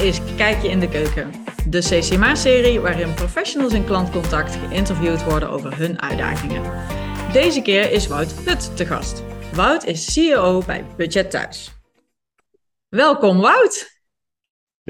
is Kijk je in de keuken. De CCMA-serie waarin professionals in klantcontact geïnterviewd worden over hun uitdagingen. Deze keer is Wout Hut te gast. Wout is CEO bij Budget Thuis. Welkom Wout!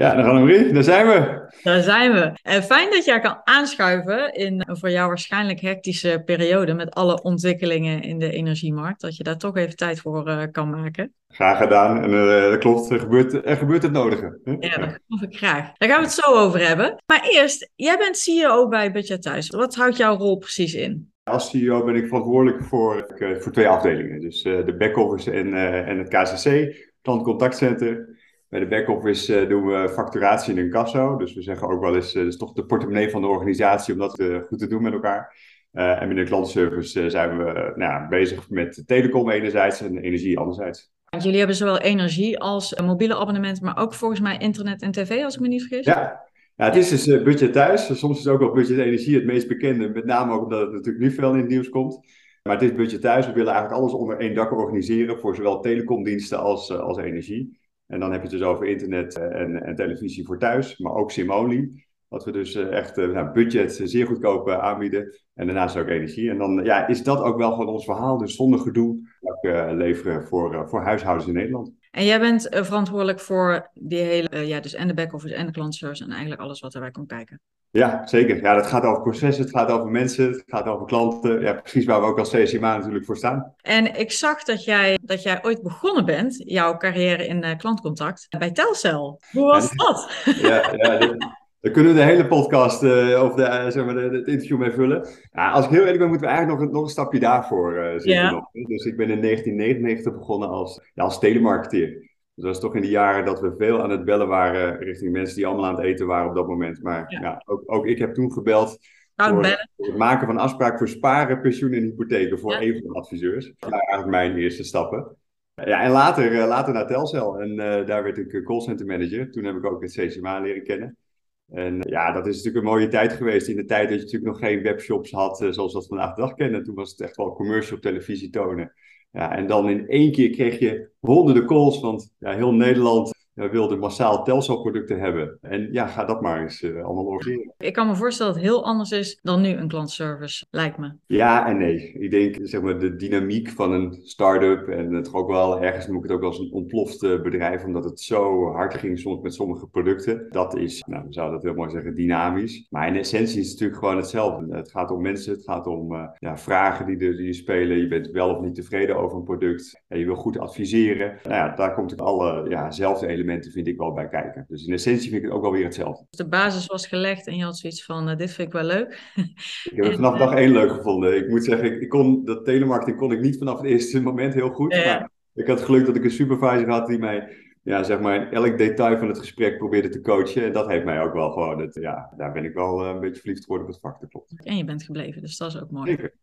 Ja, dan gaan we daar zijn we. Daar zijn we. En fijn dat jij kan aanschuiven in een voor jou waarschijnlijk hectische periode met alle ontwikkelingen in de energiemarkt. Dat je daar toch even tijd voor uh, kan maken. Graag gedaan. En uh, dat klopt, er gebeurt, er gebeurt het nodige. Ja, dat geloof ik graag. Daar gaan we het zo over hebben. Maar eerst, jij bent CEO bij Budget Thuis. Wat houdt jouw rol precies in? Als CEO ben ik verantwoordelijk voor, voor twee afdelingen. Dus uh, de back-office en, en het KCC, klantcontactcenter. Bij de back-office uh, doen we facturatie en incasso. Dus we zeggen ook wel eens, uh, dat is toch de portemonnee van de organisatie om dat uh, goed te doen met elkaar. en binnen de klantservice zijn we nou ja, bezig met telecom enerzijds en energie anderzijds. Want jullie hebben zowel energie als mobiele abonnementen, maar ook volgens mij internet en tv, als ik me niet vergis. Ja, ja het is dus budget thuis. Soms is ook wel budget energie het meest bekende, met name ook omdat het natuurlijk nu veel in het nieuws komt. Maar het is budget thuis. We willen eigenlijk alles onder één dak organiseren voor zowel telecomdiensten als, als energie. En dan heb je het dus over internet en, en televisie voor thuis, maar ook sim-only. Wat we dus echt nou, budget zeer goedkoop aanbieden. En daarnaast ook energie. En dan ja, is dat ook wel van ons verhaal. Dus zonder gedoe leveren voor, voor huishoudens in Nederland. En jij bent verantwoordelijk voor die hele, ja, dus en de back-office en de klantservice en eigenlijk alles wat erbij komt kijken. Ja, zeker. Ja, dat gaat over processen, het gaat over mensen, het gaat over klanten. Ja, precies waar we ook als CSMA natuurlijk voor staan. En ik zag dat jij, dat jij ooit begonnen bent, jouw carrière in uh, klantcontact, bij Telcel. Hoe was ja, dat? Ja, ja daar kunnen we de hele podcast uh, of de, uh, zeg maar, de, het interview mee vullen. Ja, als ik heel eerlijk ben, moeten we eigenlijk nog, nog een stapje daarvoor uh, zitten. Nog. Dus ik ben in 1999 begonnen als, ja, als telemarketeer. Dus dat was toch in de jaren dat we veel aan het bellen waren richting mensen die allemaal aan het eten waren op dat moment. Maar ja, Ja. ook, ook ik heb toen gebeld voor, voor het maken van afspraken voor sparen, pensioen en hypotheken voor Ja. een van de adviseurs. Dat waren eigenlijk mijn eerste stappen. Ja, en later, eh, later naar Telcel. En eh, daar werd ik eh, callcenter manager. Toen heb ik ook het CCMA leren kennen. En eh, ja, dat is natuurlijk een mooie tijd geweest. In de tijd dat je natuurlijk nog geen webshops had eh, zoals we dat vandaag de dag kennen. Toen was het echt wel commercial op televisie tonen. Ja, en dan in één keer kreeg je honderden calls, want ja, heel Nederland ja, wilde massaal Telcel-producten hebben. En ja, ga dat maar eens eh, allemaal organiseren. Ik kan me voorstellen dat het heel anders is dan nu een klantservice, lijkt me. Ja en nee. Ik denk, zeg maar, de dynamiek van een start-up en het ook wel, ergens noem ik het ook wel als een ontploft eh, bedrijf, omdat het zo hard ging soms met sommige producten. Dat is, nou, we zouden dat heel mooi zeggen, dynamisch. Maar in essentie is het natuurlijk gewoon hetzelfde. Het gaat om mensen, het gaat om eh, ja, vragen die er die spelen. Je bent wel of niet tevreden over een product. En je wil goed adviseren. Nou ja, daar komt ook alle ja, zelfde elementen, vind ik wel bij kijken. Dus in essentie vind ik het ook wel weer hetzelfde. Dus de basis was gelegd en je had zoiets van, eh, dit vind ik wel leuk. Ik heb het vanaf dag één leuk gevonden. Ik moet zeggen, ik, ik kon, dat telemarketing kon ik niet vanaf het eerste moment heel goed. Maar ik had geluk dat ik een supervisor had die mij ja, zeg maar, in elk detail van het gesprek probeerde te coachen. En dat heeft mij ook wel gewoon, het, ja, daar ben ik wel eh, een beetje verliefd geworden op het vak, dat klopt. En je bent gebleven, dus dat is ook mooi. Zeker.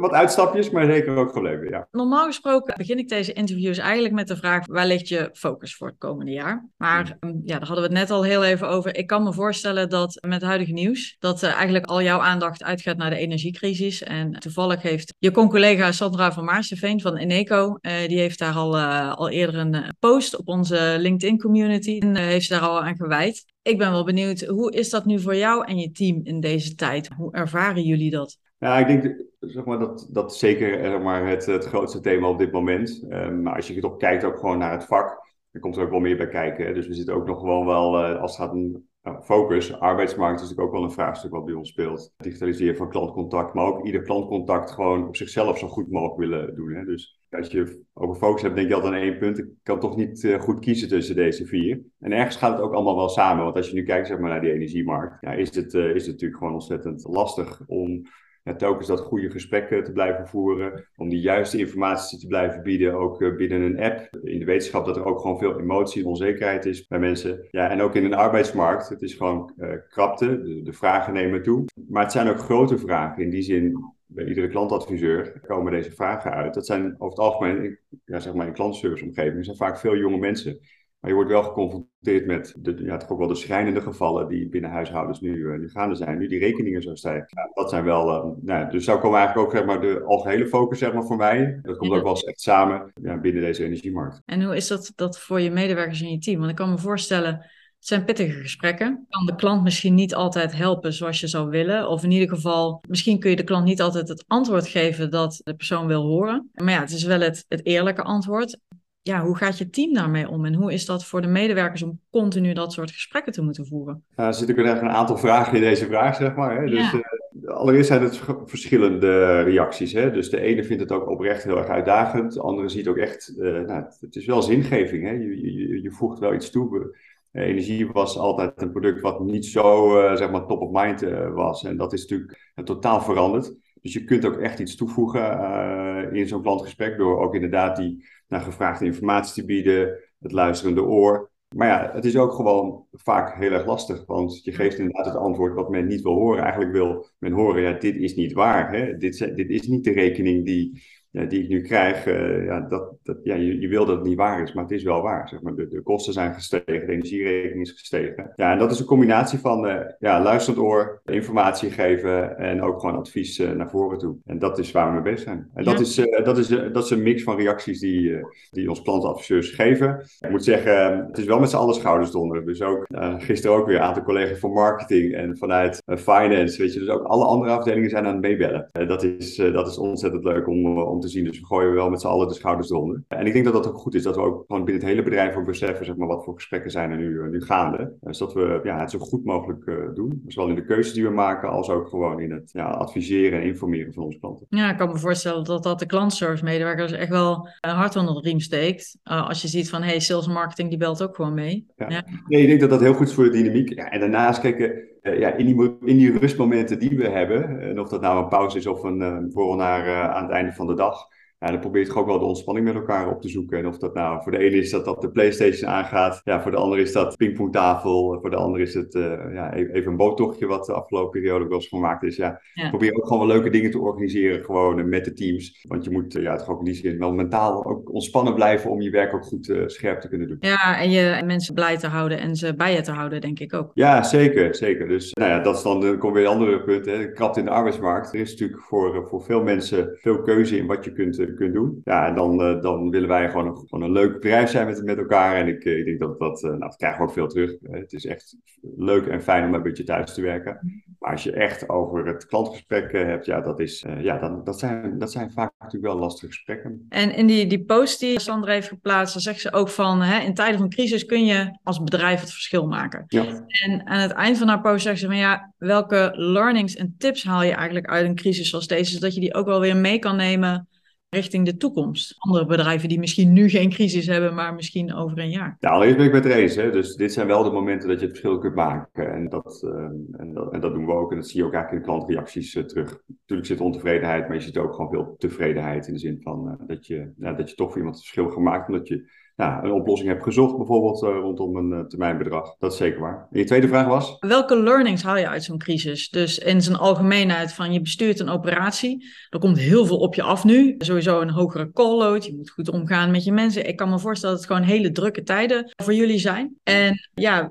Wat uitstapjes, maar zeker ook gebleven, ja. Normaal gesproken begin ik deze interviews eigenlijk met de vraag: waar ligt je focus voor het komende jaar? Maar um, ja, daar hadden we het net al heel even over. Ik kan me voorstellen dat met het huidige nieuws, dat uh, eigenlijk al jouw aandacht uitgaat naar de energiecrisis. En toevallig heeft je con-collega Sandra van Maarseveen van Eneco, uh, die heeft daar al, uh, al eerder een post op onze LinkedIn community en uh, heeft ze daar al aan gewijd. Ik ben wel benieuwd, hoe is dat nu voor jou en je team in deze tijd? Hoe ervaren jullie dat? Ja, ik denk zeg maar, dat dat zeker zeg maar, het, het grootste thema op dit moment. Um, maar als je toch kijkt ook gewoon naar het vak, dan komt er ook wel meer bij kijken. Dus we zitten ook nog gewoon wel, uh, als het gaat om uh, focus, arbeidsmarkt is natuurlijk ook wel een vraagstuk wat bij ons speelt. Digitaliseren van klantcontact, maar ook ieder klantcontact gewoon op zichzelf zo goed mogelijk willen doen. Hè. Dus als je over focus hebt, denk je altijd aan één punt. Ik kan toch niet uh, goed kiezen tussen deze vier. En ergens gaat het ook allemaal wel samen. Want als je nu kijkt zeg maar, naar die energiemarkt, ja, is, het, uh, is natuurlijk gewoon ontzettend lastig om ja, telkens dat goede gesprek te blijven voeren. Om die juiste informatie te blijven bieden, ook uh, binnen een app. In de wetenschap dat er ook gewoon veel emotie en onzekerheid is bij mensen. Ja, en ook in een arbeidsmarkt. Het is gewoon krapte, de, de vragen nemen toe. Maar het zijn ook grote vragen. In die zin, bij iedere klantadviseur komen deze vragen uit. Dat zijn over het algemeen, ja, zeg maar in klantserviceomgevingen, zijn vaak veel jonge mensen. Maar je wordt wel geconfronteerd met de, ja, toch ook wel de schrijnende gevallen die binnen huishoudens nu, uh, nu gaande zijn. Nu die rekeningen zo stijgen. Ja, dat zijn wel, uh, nou, dus zo komen eigenlijk ook zeg maar, de algehele focus zeg maar, voor mij. Dat komt ook wel eens echt samen ja, binnen deze energiemarkt. En hoe is dat, dat voor je medewerkers in je team? Want ik kan me voorstellen zijn pittige gesprekken. Kan de klant misschien niet altijd helpen zoals je zou willen. Of in ieder geval, misschien kun je de klant niet altijd het antwoord geven dat de persoon wil horen. Maar ja, het is wel het, het eerlijke antwoord. Ja, hoe gaat je team daarmee om? En hoe is dat voor de medewerkers om continu dat soort gesprekken te moeten voeren? er zitten ook echt een aantal vragen in deze vraag, zeg maar. Hè? Dus, uh, allereerst zijn het verschillende reacties. Hè? Dus de ene vindt het ook oprecht heel erg uitdagend. De andere ziet ook echt, uh, nou, het is wel zingeving. Hè? Je, je, je voegt wel iets toe. Energie was altijd een product wat niet zo uh, zeg maar top of mind uh, was. En dat is natuurlijk totaal veranderd. Dus je kunt ook echt iets toevoegen in zo'n klantgesprek door ook inderdaad die naar gevraagde informatie te bieden, het luisterende oor. Maar ja, het is ook gewoon vaak heel erg lastig, want je geeft inderdaad het antwoord wat men niet wil horen. Eigenlijk wil men horen, ja, dit is niet waar. Hè? Dit, dit is niet de rekening die, die ik nu krijg, uh, ja, dat, dat, ja, je, je wil dat het niet waar is, maar het is wel waar. Zeg maar. de, de kosten zijn gestegen, de energierekening is gestegen. Ja, en dat is een combinatie van uh, ja, luisterend oor, informatie geven en ook gewoon advies uh, naar voren toe. En dat is waar we mee bezig zijn. En ja. dat, is, dat, is, dat is een mix van reacties die, die ons klantadviseurs geven. Ik moet zeggen, het is wel met z'n allen schouders eronder. Dus ook gisteren ook weer een aantal collega's van marketing en vanuit finance, weet je. Dus ook alle andere afdelingen zijn aan het meebellen. dat, is, dat is ontzettend leuk om, om te zien. Dus we gooien wel met z'n allen de schouders eronder. En ik denk dat dat ook goed is, dat we ook gewoon binnen het hele bedrijf ook beseffen, zeg maar, wat voor gesprekken zijn er nu, nu gaande. Dus dat we ja, het zo goed mogelijk uh, doen. Zowel in de keuzes die we maken, als ook gewoon in het ja, adviseren en informeren van onze klanten. Ja, ik kan me voorstellen dat dat de klantservice medewerkers echt wel een hart onder de riem steekt. Uh, als je ziet van, hey, sales marketing die belt ook gewoon mee. Ja. ja. Nee, ik denk dat dat heel goed is voor de dynamiek. Ja, en daarnaast kijken, ja, in, die, in die rustmomenten die we hebben, en of dat nou een pauze is of een uh, borrel naar aan het einde van de dag, ja, dan probeer je toch ook wel de ontspanning met elkaar op te zoeken. En of dat nou voor de ene is dat dat de PlayStation aangaat, ja, voor de ander is dat pingpongtafel, voor de ander is het uh, ja, even een boottochtje wat de afgelopen periode ook wel eens gemaakt is. Ja, ja. probeer ook gewoon wel leuke dingen te organiseren, gewoon met de teams. Want je moet ja, toch ook in die zin wel mentaal ook ontspannen blijven om je werk ook goed uh, scherp te kunnen doen. Ja, en je mensen blij te houden en ze bij je te houden, denk ik ook. Ja, zeker, zeker. Dus nou ja, dat is dan, dan komt weer een andere punt. Hè. Krapt in de arbeidsmarkt. Er is natuurlijk voor, voor veel mensen veel keuze in wat je kunt kunt doen. Ja, en dan, uh, dan willen wij gewoon een, gewoon een leuk bedrijf zijn met, met elkaar. En ik, ik denk dat dat, uh, nou, dat krijgen we ook veel terug. het is echt leuk en fijn om een beetje thuis te werken. Maar als je echt over het klantgesprek hebt, ja, dat, is, ja dan, dat, zijn, dat zijn vaak natuurlijk wel lastige gesprekken. En in die, die post die Sandra heeft geplaatst, dan zegt ze ook van, hè, in tijden van crisis kun je als bedrijf het verschil maken. Ja. En aan het eind van haar post zegt ze van, ja, welke learnings en tips haal je eigenlijk uit een crisis zoals deze, zodat je die ook wel weer mee kan nemen richting de toekomst. Andere bedrijven die misschien nu geen crisis hebben, maar misschien over een jaar. Ja, allereerst ben ik met eens. Hè. Dus dit zijn wel de momenten dat je het verschil kunt maken. En dat, uh, en dat, en dat doen we ook. En dat zie je ook eigenlijk in de klantreacties uh, terug. Natuurlijk zit ontevredenheid, maar je ziet ook gewoon veel tevredenheid. In de zin van uh, dat, je, ja, dat je toch voor iemand het verschil gemaakt. Omdat je ja, een oplossing hebt gezocht, bijvoorbeeld uh, rondom een uh, termijnbedrag. Dat is zeker waar. En je tweede vraag was? Welke learnings haal je uit zo'n crisis? Dus in zijn algemeenheid van je bestuurt een operatie. Er komt heel veel op je af nu. Sowieso een hogere call load. Je moet goed omgaan met je mensen. Ik kan me voorstellen dat het gewoon hele drukke tijden voor jullie zijn. En ja,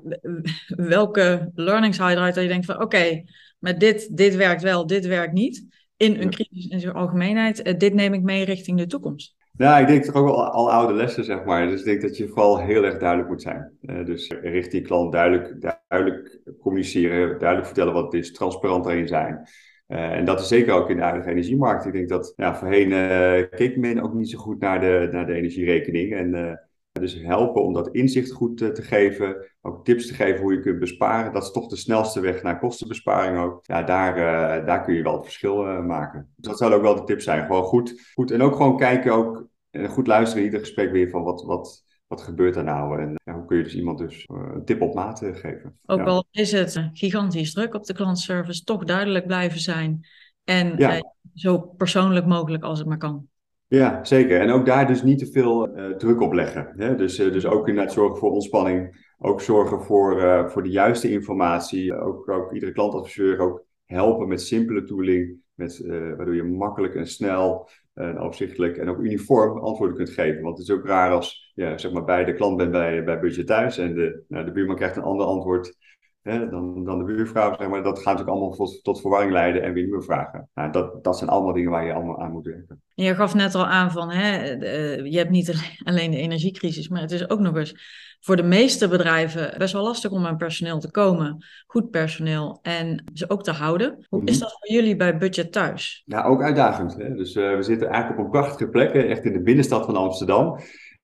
welke learnings haal je eruit dat je denkt van oké, okay, maar dit, dit werkt wel, dit werkt niet. In een crisis in zijn algemeenheid. Uh, dit neem ik mee richting de toekomst. Nou, ik denk toch ook wel al oude lessen, zeg maar. Dus ik denk dat je vooral heel erg duidelijk moet zijn. Uh, dus richting die klant duidelijk, duidelijk communiceren, duidelijk vertellen wat het is, transparant daarin zijn. Uh, en dat is zeker ook in de huidige energiemarkt. Ik denk dat ja, voorheen uh, keek men ook niet zo goed naar de, naar de energierekening. En dus helpen om dat inzicht goed te, geven, ook tips te geven hoe je kunt besparen. Dat is toch de snelste weg naar kostenbesparing ook. Ja, daar, uh, daar kun je wel het verschil uh, maken. Dus dat zou ook wel de tip zijn. Gewoon goed, goed en ook gewoon kijken, ook, en goed luisteren in ieder gesprek weer van wat, wat, wat gebeurt er nou? En ja, hoe kun je dus iemand dus uh, een tip op maat geven? Ook ja. al is het gigantisch druk op de klantservice, toch duidelijk blijven zijn. En ja. zo persoonlijk mogelijk als het maar kan. Ja, zeker. En ook daar dus niet te veel uh, druk op leggen. Hè? Dus, uh, dus ook inderdaad zorgen voor ontspanning. Ook zorgen voor, uh, voor de juiste informatie. Ook, ook iedere klantadviseur ook helpen met simpele tooling. Met, waardoor je makkelijk en snel en overzichtelijk en ook uniform antwoorden kunt geven. Want het is ook raar als ja, zeg maar bij de klant bent bij, bij Budget Thuis en de, nou, de buurman krijgt een ander antwoord hè, dan, dan de buurvrouw. Zeg maar, dat gaat natuurlijk allemaal tot, tot verwarring leiden en weer nieuwe vragen. Nou, dat, dat zijn allemaal dingen waar je allemaal aan moet werken. Je gaf net al aan van, hè, je hebt niet alleen de energiecrisis, maar het is ook nog eens voor de meeste bedrijven best wel lastig om aan personeel te komen. Goed personeel en ze ook te houden. Hoe is mhm. dat voor jullie bij Budget Thuis? Ja, ook uitdagend. Hè? Dus uh, we zitten eigenlijk op een prachtige plek, echt in de binnenstad van Amsterdam.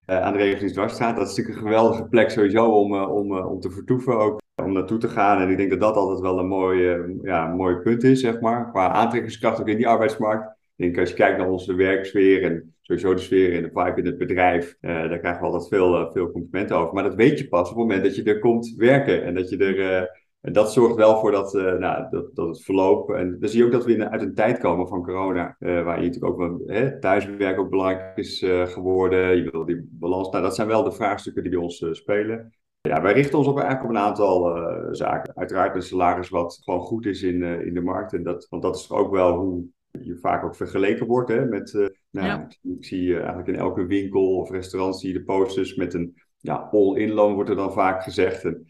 Uh, aan de Regelingsdwarsstraat. Dat is natuurlijk een geweldige plek sowieso om, uh, om, om te vertoeven ook om naartoe te gaan. En ik denk dat dat altijd wel een mooi, ja, mooi punt is, zeg maar. Qua aantrekkingskracht ook in die arbeidsmarkt. Ik denk als je kijkt naar onze werksfeer en sowieso de sfeer in de vibe in het bedrijf, uh, daar krijgen we altijd veel, uh, veel complimenten over. Maar dat weet je pas op het moment dat je er komt werken en dat je er. En dat zorgt wel voor dat, nou, dat, dat het verloop. En dan zie je ook dat we in, uit een tijd komen van corona. waar je natuurlijk ook wel hè, thuiswerk ook belangrijk is geworden. Je wil die balans. Nou, dat zijn wel de vraagstukken die bij ons spelen. Ja, wij richten ons op, eigenlijk op een aantal zaken. Uiteraard een salaris wat gewoon goed is in, in de markt. En dat, want dat is ook wel hoe je vaak ook vergeleken wordt hè, met, uh, nou, ik zie eigenlijk in elke winkel of restaurant zie je de posters met een ja, all-in loon wordt er dan vaak gezegd. En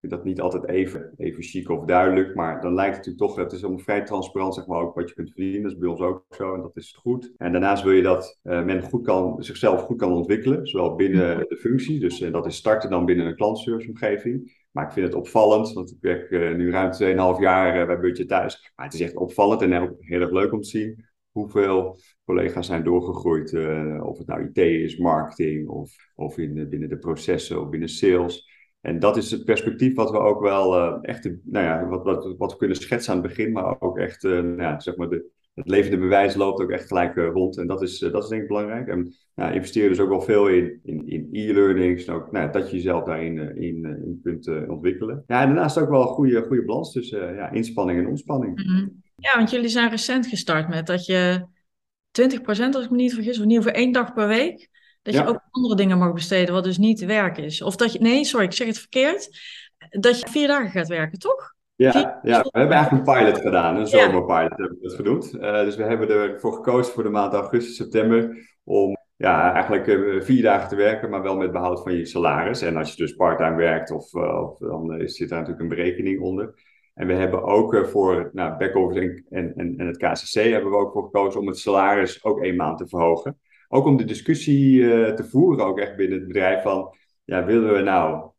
dat niet altijd even, even chic of duidelijk, maar dan lijkt het natuurlijk toch, het is allemaal vrij transparant zeg maar ook wat je kunt verdienen. Dat is bij ons ook zo en dat is goed. En daarnaast wil je dat uh, men goed kan, zichzelf goed kan ontwikkelen, zowel binnen de functie, dus dat is starten dan binnen een klantserviceomgeving, maar ik vind het opvallend, want ik werk uh, nu ruim 2,5 jaar uh, bij Budget Thuis. Maar het is echt opvallend en ook heel erg leuk om te zien hoeveel collega's zijn doorgegroeid. Uh, of het nou IT is, marketing of, of in, binnen de processen of binnen sales. En dat is het perspectief wat we ook wel echt, nou ja, wat, wat, wat we kunnen schetsen aan het begin, maar ook echt, nou ja, zeg maar de, het levende bewijs loopt ook echt gelijk rond. En dat is, dat is denk ik belangrijk. En nou, investeer dus ook wel veel in, in, in e-learnings. Nou, dat je jezelf daarin in, in kunt ontwikkelen. Ja, en daarnaast ook wel een goede, goede balans tussen ja, inspanning en ontspanning. -hmm. Ja, want jullie zijn recent gestart met dat je 20% als ik me niet vergis, of in ieder geval één dag per week, dat je ook andere dingen mag besteden, wat dus niet werk is. Of dat je, nee, sorry, ik zeg het verkeerd, dat je vier dagen gaat werken, toch? Ja, ja, we hebben eigenlijk een pilot gedaan, een zomerpilot hebben we dat genoemd. dus we hebben ervoor gekozen voor de maand augustus, september, om ja, eigenlijk uh, vier dagen te werken, maar wel met behoud van je salaris. En als je dus parttime werkt, of, uh, of dan zit daar natuurlijk een berekening onder. En we hebben ook voor nou, back-office en, en, en, het KCC hebben we ook voor gekozen om het salaris ook één maand te verhogen. Ook om de discussie te voeren, ook echt binnen het bedrijf van, ja, willen we nou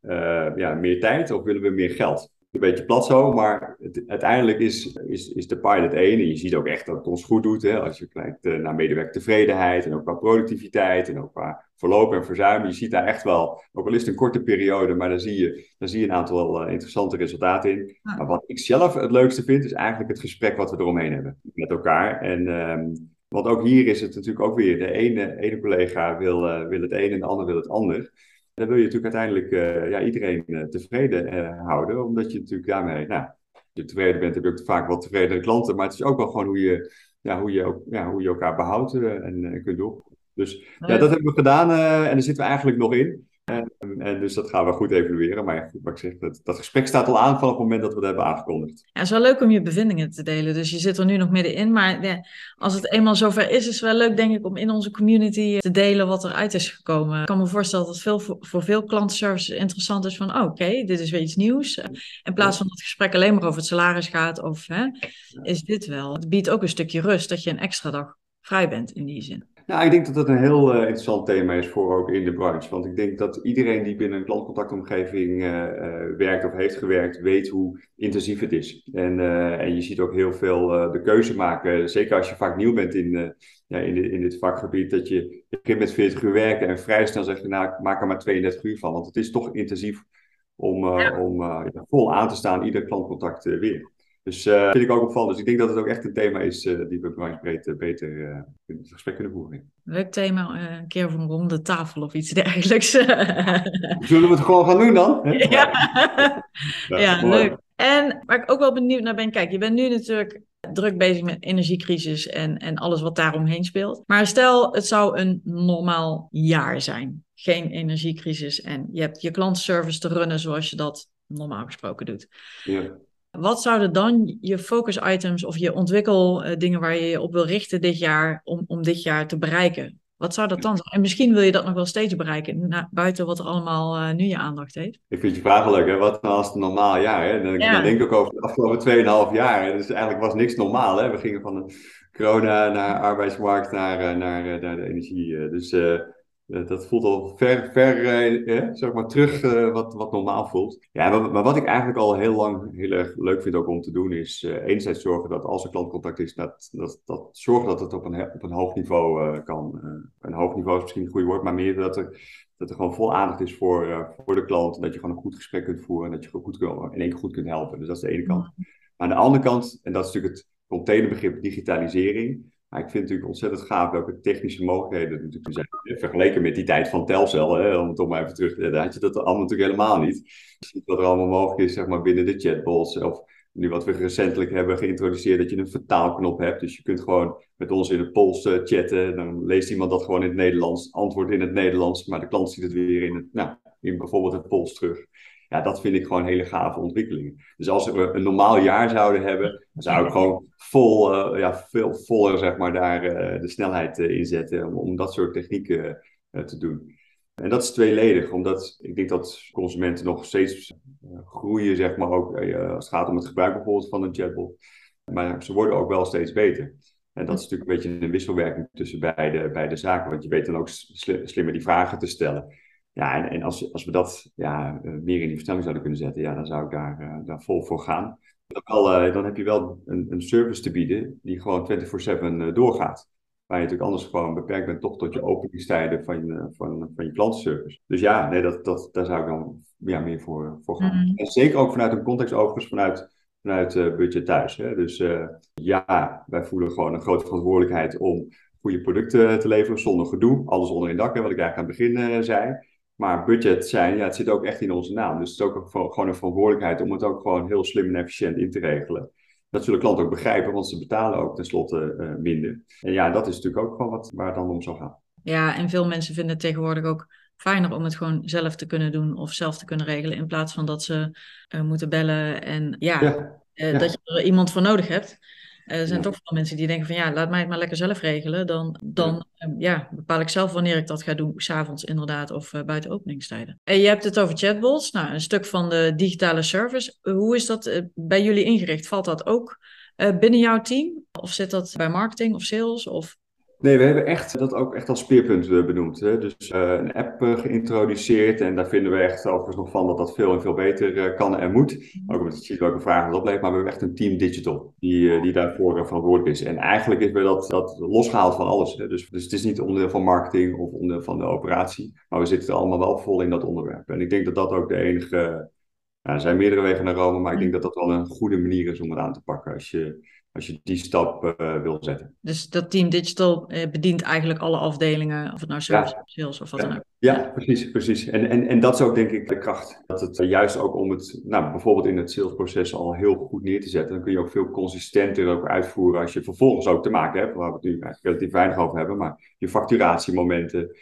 ja, meer tijd of willen we meer geld? een beetje plat zo, maar het, uiteindelijk is, is, is de pilot één. En je ziet ook echt dat het ons goed doet. Hè, als je kijkt uh, naar medewerkertevredenheid en ook qua productiviteit en ook qua verloop en verzuim. Je ziet daar echt wel, ook al is het een korte periode, maar daar zie je, daar zie je een aantal interessante resultaten in. Maar wat ik zelf het leukste vind, is eigenlijk het gesprek wat we eromheen hebben met elkaar. En um, want ook hier is het natuurlijk ook weer, de ene, ene collega wil, uh, wil het een en de ander wil het ander dan wil je natuurlijk uiteindelijk uh, ja, iedereen uh, tevreden houden. Omdat je natuurlijk daarmee, nou, als je tevreden bent, heb je ook vaak wat tevredere klanten. Maar het is ook wel gewoon hoe je, ja, hoe je, ook, ja, hoe je elkaar behoudt en kunt doen. Dus ja, dat hebben we gedaan en daar zitten we eigenlijk nog in. En, en, dus dat gaan we goed evalueren. Maar goed, wat ik zeg, dat, dat gesprek staat al aan van het moment dat we het hebben aangekondigd. Ja, het is wel leuk om je bevindingen te delen. Dus je zit er nu nog middenin. Maar ja, als het eenmaal zover is, is het wel leuk, denk ik, om in onze community te delen wat eruit is gekomen. Ik kan me voorstellen dat het veel, voor, veel klantenservices interessant is van, oh, oké, dit is weer iets nieuws. In plaats van dat het gesprek alleen maar over het salaris gaat of hè, is dit wel. Het biedt ook een stukje rust dat je een extra dag vrij bent in die zin. Nou, ik denk dat dat een heel uh, interessant thema is voor ook in de branche. Want ik denk dat iedereen die binnen een klantcontactomgeving uh, uh, werkt of heeft gewerkt, weet hoe intensief het is. En, en je ziet ook heel veel de keuze maken, zeker als je vaak nieuw bent in, ja, in, dit, in dit vakgebied, dat je begint met 40 uur werken en vrij snel zeg je, nou, maak er maar 32 uur van. Want het is toch intensief om, om vol aan te staan, ieder klantcontact weer. Dus uh, vind ik ook opvallend. Dus ik denk dat het ook echt een thema is uh, die we uh, beter in het gesprek kunnen voeren. Leuk thema, een keer een ronde tafel of iets dergelijks. Zullen we het gewoon gaan doen dan? ja, ja, leuk. En waar ik ook wel benieuwd naar ben, kijk, je bent nu natuurlijk druk bezig met energiecrisis en, en alles wat daaromheen speelt. Maar stel, het zou een normaal jaar zijn. Geen energiecrisis en je hebt je klantenservice te runnen zoals je dat normaal gesproken doet. Ja. Wat zouden dan je focus items of je ontwikkeldingen waar je je op wil richten dit jaar om, om dit jaar te bereiken? Wat zou dat dan zijn? En misschien wil je dat nog wel steeds bereiken, na, buiten wat er allemaal uh, nu je aandacht heeft. Ik vind je vraag leuk, hè? Wat nou als het een normaal jaar? Hè? Dan, ja. dan denk ik ook over de afgelopen 2,5 jaar. Dus eigenlijk was niks normaal. Hè? We gingen van de corona naar arbeidsmarkt naar, eh, naar, eh, naar de energie. Dus Eh, dat voelt al ver, ver eh, zeg maar terug wat, wat normaal voelt. Ja, maar, maar, wat ik eigenlijk al heel lang heel erg leuk vind ook om te doen, is uh, enerzijds zorgen dat als er klantcontact is, dat, dat, dat zorgen dat het op een, op een hoog niveau kan. een hoog niveau is misschien een goed woord, maar meer dat er, dat er gewoon vol aandacht is voor, voor de klant. Dat je gewoon een goed gesprek kunt voeren en dat je goed in één keer goed kunt helpen. Dus dat is de ene kant. Maar aan de andere kant, en dat is natuurlijk het containerbegrip digitalisering. Maar ik vind het natuurlijk ontzettend gaaf welke technische mogelijkheden er natuurlijk zijn. Vergeleken met die tijd van Telcel, hè, om het toch maar even terug te daar had je dat allemaal natuurlijk helemaal niet. Wat er allemaal mogelijk is zeg maar, binnen de chatbots. Of nu wat we recentelijk hebben geïntroduceerd, dat je een vertaalknop hebt. Dus je kunt gewoon met ons in het Pools uh, chatten. Dan leest iemand dat gewoon in het Nederlands, antwoordt in het Nederlands, maar de klant ziet het weer in, het, nou, in bijvoorbeeld het Pools terug. Ja, dat vind ik gewoon hele gave ontwikkelingen. Dus als we een normaal jaar zouden hebben, dan zou ik gewoon vol, uh, ja, veel voller zeg maar, daar uh, de snelheid uh, in zetten om, om, dat soort technieken te doen. En dat is tweeledig, omdat ik denk dat consumenten nog steeds groeien, zeg maar, ook als het gaat om het gebruik bijvoorbeeld van een chatbot. Maar ze worden ook wel steeds beter. En dat is natuurlijk een beetje een wisselwerking tussen beide, beide zaken, want je weet dan ook slimmer die vragen te stellen. Ja, en, en als, als we dat ja, eh, meer in die versnelling zouden kunnen zetten, ja, dan zou ik daar, uh, daar vol voor gaan. Dan, wel, uh, dan heb je wel een, een, service te bieden die gewoon 24-7 doorgaat. Waar je natuurlijk anders gewoon beperkt bent toch tot je openingstijden van je, van, van je klantenservice. Dus ja, nee, dat, dat, daar zou ik dan ja, meer voor, voor gaan. Mm. En zeker ook vanuit een context overigens, vanuit, vanuit budget thuis. Hè. Dus ja, wij voelen gewoon een grote verantwoordelijkheid om goede producten te leveren zonder gedoe. Alles onder één dak, hè, wat ik eigenlijk aan het begin zei. Maar budget zijn, ja, het zit ook echt in onze naam. Dus het is ook gewoon een verantwoordelijkheid om het ook gewoon heel slim en efficiënt in te regelen. Dat zullen klanten ook begrijpen, want ze betalen ook tenslotte uh, minder. En ja, dat is natuurlijk ook gewoon wat waar het dan om zou gaan. Ja, en veel mensen vinden het tegenwoordig ook fijner om het gewoon zelf te kunnen doen of zelf te kunnen regelen. In plaats van dat ze uh, moeten bellen en ja, ja. Uh, dat je er iemand voor nodig hebt. Er zijn toch veel mensen die denken van ja, laat mij het maar lekker zelf regelen. Dan, dan ja. ja bepaal ik zelf wanneer ik dat ga doen. S'avonds inderdaad of uh, buiten openingstijden. En je hebt het over chatbots. Nou, een stuk van de digitale service. Hoe is dat uh, bij jullie ingericht? Valt dat ook binnen jouw team? Of zit dat bij marketing of sales? Of Nee, we hebben echt dat ook echt als speerpunt eh, benoemd. Hè? Dus uh, een app uh, geïntroduceerd en daar vinden we echt overigens nog van dat dat veel en veel beter kan en moet. Ook omdat je ziet welke vragen dat oplevert, maar we hebben echt een team digital die, die daarvoor verantwoordelijk is. En eigenlijk is we dat, dat losgehaald van alles. Hè? Dus, dus het is niet onderdeel van marketing of onderdeel van de operatie, maar we zitten allemaal wel vol in dat onderwerp. En ik denk dat dat ook de enige, er zijn meerdere wegen naar Rome, maar ik denk dat dat wel een goede manier is om het aan te pakken als je als je die stap uh, wil zetten. Dus dat team digital uh, bedient eigenlijk alle afdelingen, of het nou ja. of sales of wat ja. dan ook. Ja, precies, precies. En, en, en dat is ook denk ik de kracht. Dat het uh, juist ook om het, nou, bijvoorbeeld in het salesproces al heel goed neer te zetten. Dan kun je ook veel consistenter ook uitvoeren als je vervolgens ook te maken hebt, waar we het nu eigenlijk relatief weinig over hebben, maar je facturatiemomenten,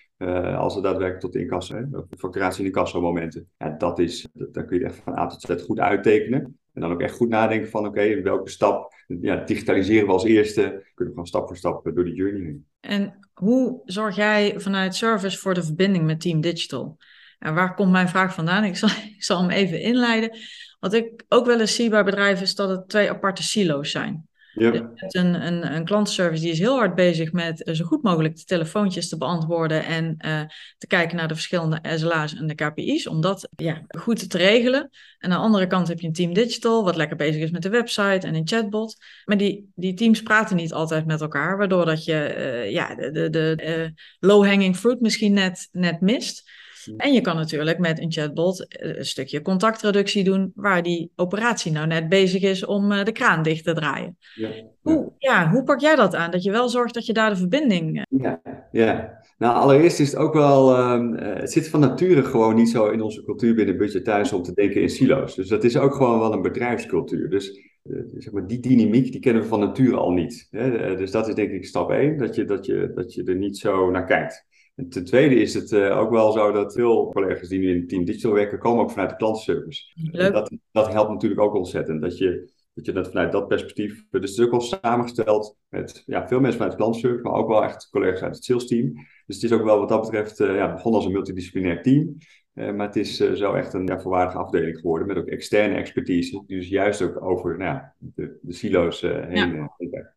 als het daadwerkelijk tot incasso, hè, facturatie- en incasso-momenten. Ja, dat is, dat, daar kun je echt van A tot Z goed uittekenen. En dan ook echt goed nadenken van oké, welke stap ja, digitaliseren we als eerste. Kunnen we gewoon stap voor stap door die journey heen. En hoe zorg jij vanuit service voor de verbinding met Team Digital? En waar komt mijn vraag vandaan? Ik zal, ik zal hem even inleiden. Wat ik ook wel eens zie bij bedrijven is dat het twee aparte silo's zijn. Je hebt een, een, een klantenservice die is heel hard bezig met uh, zo goed mogelijk de telefoontjes te beantwoorden en uh, te kijken naar de verschillende SLA's en de KPI's, om dat ja, goed te regelen. En aan de andere kant heb je een team digital, wat lekker bezig is met de website en een chatbot. Maar die, die teams praten niet altijd met elkaar, waardoor dat je uh, ja, de, de, de low-hanging fruit misschien net, net mist. En je kan natuurlijk met een chatbot een stukje contactreductie doen, waar die operatie nou net bezig is om de kraan dicht te draaien. Ja. Hoe, ja, hoe pak jij dat aan? Dat je wel zorgt dat je daar de verbinding. Ja, ja. nou allereerst is het ook wel. Uh, het zit van nature gewoon niet zo in onze cultuur binnen budget thuis om te denken in silo's. Dus dat is ook gewoon wel een bedrijfscultuur. Dus zeg maar, die dynamiek die kennen we van nature al niet. Hè? Dus dat is denk ik stap één, dat je, dat, je, dat je er niet zo naar kijkt. En ten tweede is het uh, ook wel zo dat veel collega's die nu in het team digital werken, komen ook vanuit de klantenservice. Dat, dat helpt natuurlijk ook ontzettend. Dat je, dat je dat vanuit dat perspectief. Dus het is ook al samengesteld met ja, veel mensen vanuit de klantenservice, maar ook wel echt collega's uit het sales team. Dus het is ook wel wat dat betreft uh, ja, begonnen als een multidisciplinair team. Uh, maar het is uh, zo echt een ja, volwaardige afdeling geworden met ook externe expertise. Die dus juist ook over nou, de, de silo's heen. Ja.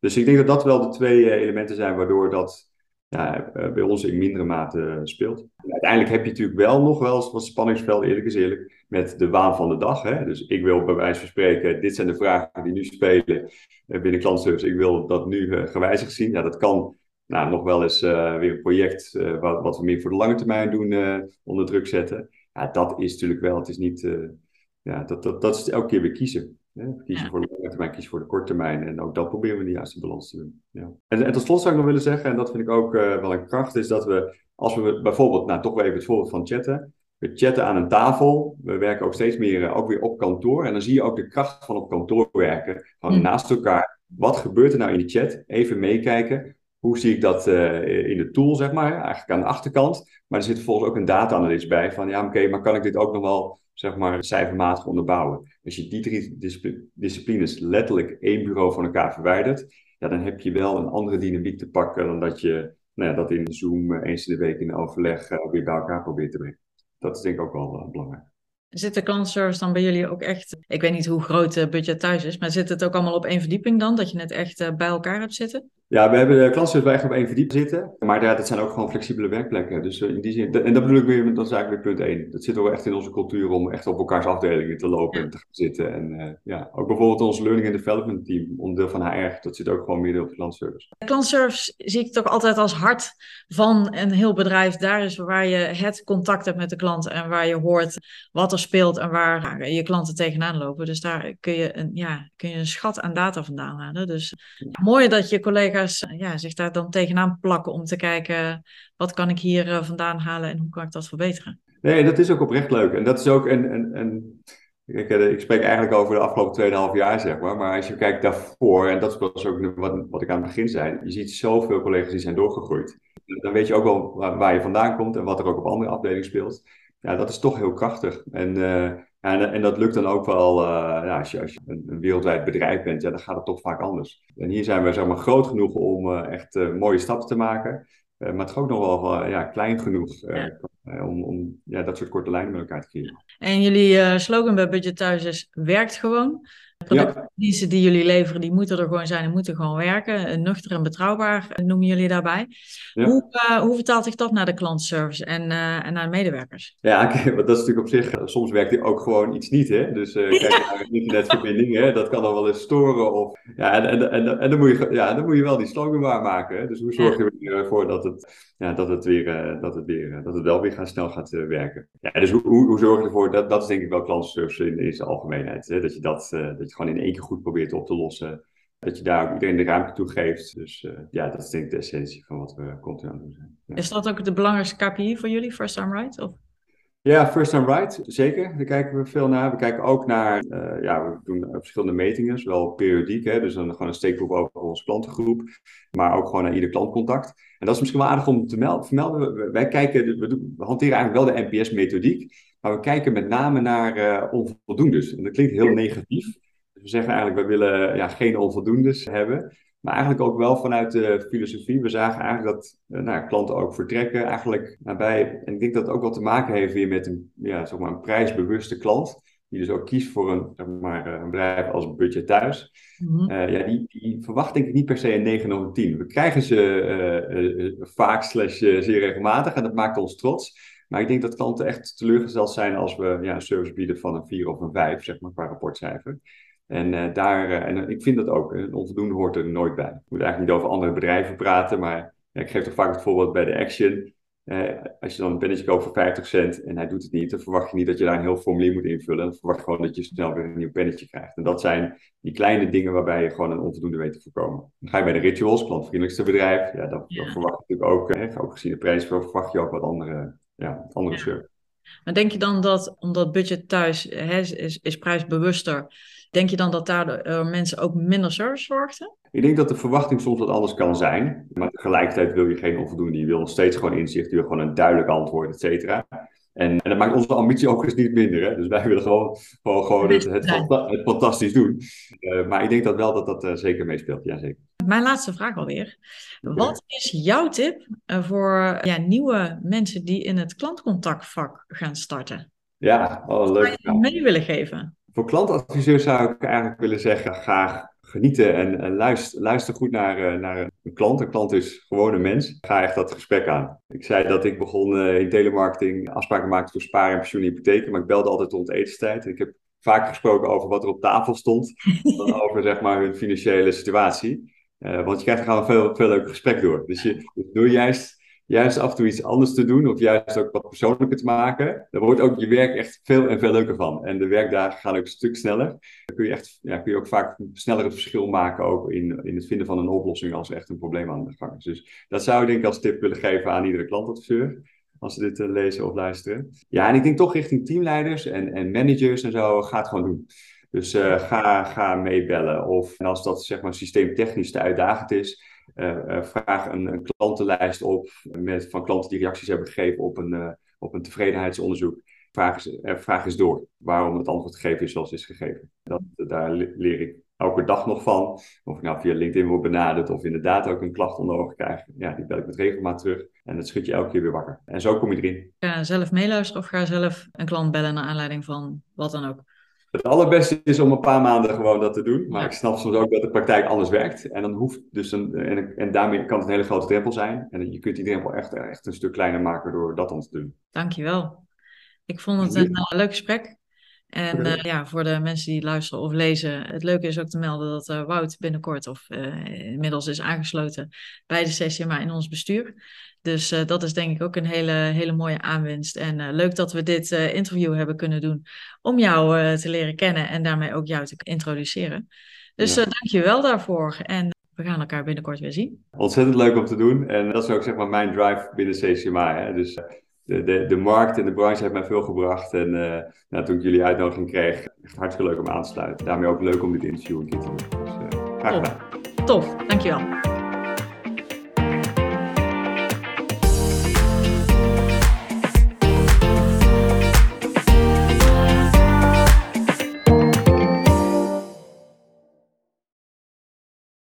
dus ik denk dat dat wel de twee elementen zijn waardoor dat ja, bij ons in mindere mate speelt. uiteindelijk heb je natuurlijk wel nog wel eens wat spanningsveld, eerlijk is eerlijk, met de waan van de dag. Hè? Dus ik wil bij wijze van spreken, dit zijn de vragen die nu spelen binnen klantservice. Ik wil dat nu gewijzigd zien. Ja, dat kan nou, nog wel eens weer een project wat, wat, we meer voor de lange termijn doen onder druk zetten. Ja, dat is natuurlijk wel, het is niet, ja, dat, dat, dat is elke keer weer kiezen. Hè? Kiezen voor de lange termijn, kiezen voor de korte termijn. En ook dat proberen we de juiste balans te doen. Ja. En, en tot slot zou ik nog willen zeggen, en dat vind ik ook uh, wel een kracht, is dat we, als we bijvoorbeeld, nou toch wel even het voorbeeld van chatten. We chatten aan een tafel. We werken ook steeds meer uh, ook weer op kantoor. En dan zie je ook de kracht van op kantoor werken. Van mm. naast elkaar. Wat gebeurt er nou in de chat? Even meekijken. Hoe zie ik dat uh, in de tool, zeg maar? Eigenlijk aan de achterkant. Maar er zit vervolgens ook een data-analyst bij. Van ja, oké, maar kan ik dit ook nog wel zeg maar, cijfermatig onderbouwen. Als je die drie disciplines letterlijk één bureau van elkaar verwijdert, ja, dan heb je wel een andere dynamiek te pakken dan dat je nou ja, dat in Zoom eh, eens in de week in overleg uh, weer bij elkaar probeert te brengen. Dat is denk ik ook wel uh, belangrijk. Zit de klantservice dan bij jullie ook echt, ik weet niet hoe groot het budget thuis is, maar zit het ook allemaal op één verdieping dan, dat je het echt bij elkaar hebt zitten? Ja, we hebben de klanten bij op één verdiep zitten. Maar ja, dat zijn ook gewoon flexibele werkplekken. Dus eh, in die zin, en dat bedoel ik weer, dat is eigenlijk weer punt één. Dat zit ook echt in onze cultuur om echt op elkaars afdelingen te lopen en te gaan zitten. En uh, ja, ook bijvoorbeeld ons Learning and Development team, onderdeel van HR, dat zit ook gewoon midden op de klantservice. Klantservice zie ik toch altijd als hart van een heel bedrijf. Daar is waar je het contact hebt met de klant en waar je hoort wat er speelt en waar je klanten tegenaan lopen. Dus daar kun je een, ja, kun je een schat aan data vandaan halen. Dus mooi dat je collega's ja, zich daar dan tegenaan plakken om te kijken wat kan ik hier uh, vandaan halen en hoe kan ik dat verbeteren. Nee, dat is ook oprecht leuk. En dat is ook een. een, een ik, eh, ik spreek eigenlijk over de afgelopen 2,5 jaar, zeg maar. Maar als je kijkt daarvoor, en dat was ook wat, wat ik aan het begin zei, je ziet zoveel collega's die zijn doorgegroeid. Dan weet je ook wel waar, je vandaan komt en wat er ook op andere afdelingen speelt. Ja, dat is toch heel krachtig. En en, en dat lukt dan ook wel, uh, ja, als je, als je een, een, wereldwijd bedrijf bent, ja, dan gaat het toch vaak anders. En hier zijn we zeg maar, groot genoeg om uh, echt uh, mooie stappen te maken, maar toch ook nog wel ja, klein genoeg om, om ja, dat soort korte lijnen met elkaar te creëren. En jullie slogan bij Budget Thuis is, werkt gewoon. Productdiensten die jullie leveren, die moeten er gewoon zijn en moeten gewoon werken. Nuchter en betrouwbaar noemen jullie daarbij. Hoe, uh, hoe vertaalt zich dat naar de klantservice en, uh, en naar de medewerkers? Ja, okay, want dat is natuurlijk op zich, eh, soms werkt die ook gewoon iets niet. Hè? Dus uh, kijk naar een internetverbinding, hè? dat kan dan wel eens storen. Of, ja, en, en, en, en, dan, moet je, ja, dan moet je wel die slogan waarmaken. Hè? Dus hoe zorg je ervoor dat het, ja, dat, het weer, dat, het weer, dat het wel weer gaan, snel gaat werken? Ja, dus hoe, hoe, hoe zorg je ervoor, dat, dat is denk ik wel klantservice in, zijn algemeenheid. Hè? Dat je dat, dat gewoon in één keer goed probeert op te lossen. Dat je daar ook iedereen de ruimte toe geeft. Dus ja, dat is denk ik de essentie van wat we continu aan doen zijn. Is dat ook de belangrijkste KPI voor jullie, First Time Right? Of? Ja, First Time Right, zeker. Daar kijken we veel naar. We kijken ook naar, uh, ja, we doen verschillende metingen, zowel periodiek, hè, dus dan gewoon een steekproef over onze klantengroep, maar ook gewoon naar ieder klantcontact. En dat is misschien wel aardig om te vermelden. Wij kijken, we, hanteren eigenlijk wel de NPS-methodiek, maar we kijken met name naar uh, onvoldoendes. En dat klinkt heel negatief we zeggen eigenlijk, we willen ja, geen onvoldoendes hebben. Maar eigenlijk ook wel vanuit de filosofie. We zagen eigenlijk dat eh, nou, klanten ook vertrekken eigenlijk nabij. En ik denk dat het ook wel te maken heeft weer met een, ja, zeg maar een prijsbewuste klant. Die dus ook kiest voor een, zeg maar, eh, een bedrijf als Budget Thuis. Mm ja, die, die verwacht denk ik niet per se een 9 of een 10. We krijgen ze uh, vaak slash zeer regelmatig en dat maakt ons trots. Maar ik denk dat klanten echt teleurgesteld zijn als we ja, een service bieden van een 4 of een 5, zeg maar, qua rapportcijfer. En uh, daar, uh, en ik vind dat ook, een onvoldoende hoort er nooit bij. Ik moet eigenlijk niet over andere bedrijven praten, maar ja, ik geef toch vaak het voorbeeld bij de Action. Uh, als je dan een pennetje koopt voor 50 cent en hij doet het niet, dan verwacht je niet dat je daar een heel formulier moet invullen. Dan verwacht je gewoon dat je snel weer een nieuw pennetje krijgt. En dat zijn die kleine dingen waarbij je gewoon een onvoldoende weet te voorkomen. Dan ga je bij de Rituals, klantvriendelijkste bedrijf, ja, dan verwacht je natuurlijk ook, hè, ook gezien de prijs, verwacht je ook wat andere, ja, andere ja. Maar denk je dan dat, omdat budget thuis hè, is, is prijsbewuster, Denk je dan dat daar uh, mensen ook minder service verwachten? Ik denk dat de verwachting soms wat anders kan zijn. Maar tegelijkertijd wil je geen onvoldoende. Je wil nog steeds gewoon inzicht. Je wil gewoon een duidelijk antwoord, et cetera. En, en, dat maakt onze ambitie ook eens niet minder. Hè? Dus wij willen gewoon, gewoon, gewoon het, het, het, fantastisch doen. Uh, maar ik denk dat wel dat dat uh, zeker meespeelt. Ja, zeker. Mijn laatste vraag alweer. Wat is jouw tip voor ja, nieuwe mensen die in het klantcontactvak gaan starten? Ja, oh, leuk. Zou je mee willen geven? Voor klantadviseurs zou ik eigenlijk willen zeggen, ga genieten en, en luister, luister, goed naar, uh, naar een klant. Een klant is gewoon een mens. Ga echt dat gesprek aan. Ik zei dat ik begon uh, in telemarketing afspraken maakte voor sparen en pensioen en hypotheken. Maar ik belde altijd rond etenstijd. Ik heb vaak gesproken over wat er op tafel stond. dan over zeg maar hun financiële situatie. Uh, want je krijgt er gewoon een veel, veel leuker gesprek door. Dus je, dus door juist juist af en toe iets anders te doen, of juist ook wat persoonlijker te maken, dan wordt ook je werk echt veel en veel leuker van. En de werkdagen gaan ook een stuk sneller. Dan kun je, echt, ja, kun je ook vaak sneller het verschil maken ook in, in het vinden van een oplossing als er echt een probleem aan de gang is. Dus dat zou ik denk ik als tip willen geven aan iedere klantadviseur als ze dit uh, lezen of luisteren. Ja, en ik denk toch richting teamleiders en, en managers en zo, ga het gewoon doen. Dus uh, ga, ga meebellen. Of als dat zeg maar systeemtechnisch te uitdagend is, uh, uh, vraag een, klantenlijst op met, van klanten die reacties hebben gegeven op een, uh, op een tevredenheidsonderzoek. Vraag eens, vraag door waarom het antwoord gegeven is zoals is gegeven. Dat, daar leer ik elke dag nog van. Of ik nou via LinkedIn word benaderd of inderdaad ook een klacht onder ogen krijg. Ja, die bel ik met regelmaat terug. En dat schud je elke keer weer wakker. En zo kom je erin. Ga zelf meeluisteren of ga zelf een klant bellen naar aanleiding van wat dan ook. Het allerbeste is om een paar maanden gewoon dat te doen. Maar ik snap soms ook dat de praktijk anders werkt. En, dan hoeft dus een, en, en daarmee kan het een hele grote drempel zijn. En je kunt die drempel echt, echt een stuk kleiner maken door dat dan te doen. Dankjewel. Ik vond het een uh, leuk gesprek. En uh, ja, voor de mensen die luisteren of lezen, het leuke is ook te melden dat uh, Wout binnenkort of inmiddels is aangesloten bij de CCMA in ons bestuur. Dus dat is denk ik ook een hele, hele mooie aanwinst. En leuk dat we dit interview hebben kunnen doen om jou te leren kennen en daarmee ook jou te introduceren. Dus ja. dank je wel daarvoor. En we gaan elkaar binnenkort weer zien. Ontzettend leuk om te doen. En dat is ook zeg maar mijn drive binnen CCMA. Hè? Dus de, de, de markt en de branche heeft mij veel gebracht. En nou, toen ik jullie uitnodiging kreeg, echt hartstikke leuk om aan te sluiten. Daarmee ook leuk om dit interview een keer te doen. Dus graag gedaan. Tof, dankjewel.